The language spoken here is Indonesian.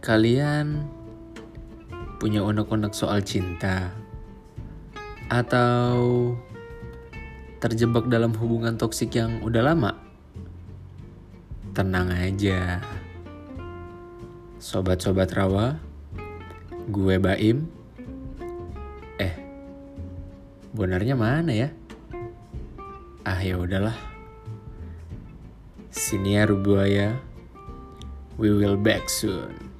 Kalian punya unek-unek soal cinta atau terjebak dalam hubungan toksik yang udah lama? Tenang aja. Sobat-sobat rawa, gue Baim. Eh, bonarnya mana ya? Ah ya udahlah. Sini ya, buaya. We will back soon.